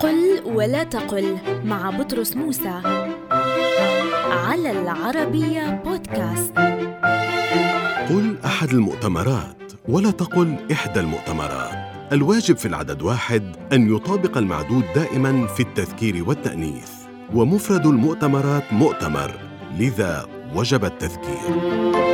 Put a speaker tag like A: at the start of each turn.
A: قل ولا تقل مع بطرس موسى. على العربية بودكاست.
B: قل أحد المؤتمرات ولا تقل إحدى المؤتمرات. الواجب في العدد واحد أن يطابق المعدود دائما في التذكير والتأنيث ومفرد المؤتمرات مؤتمر لذا وجب التذكير.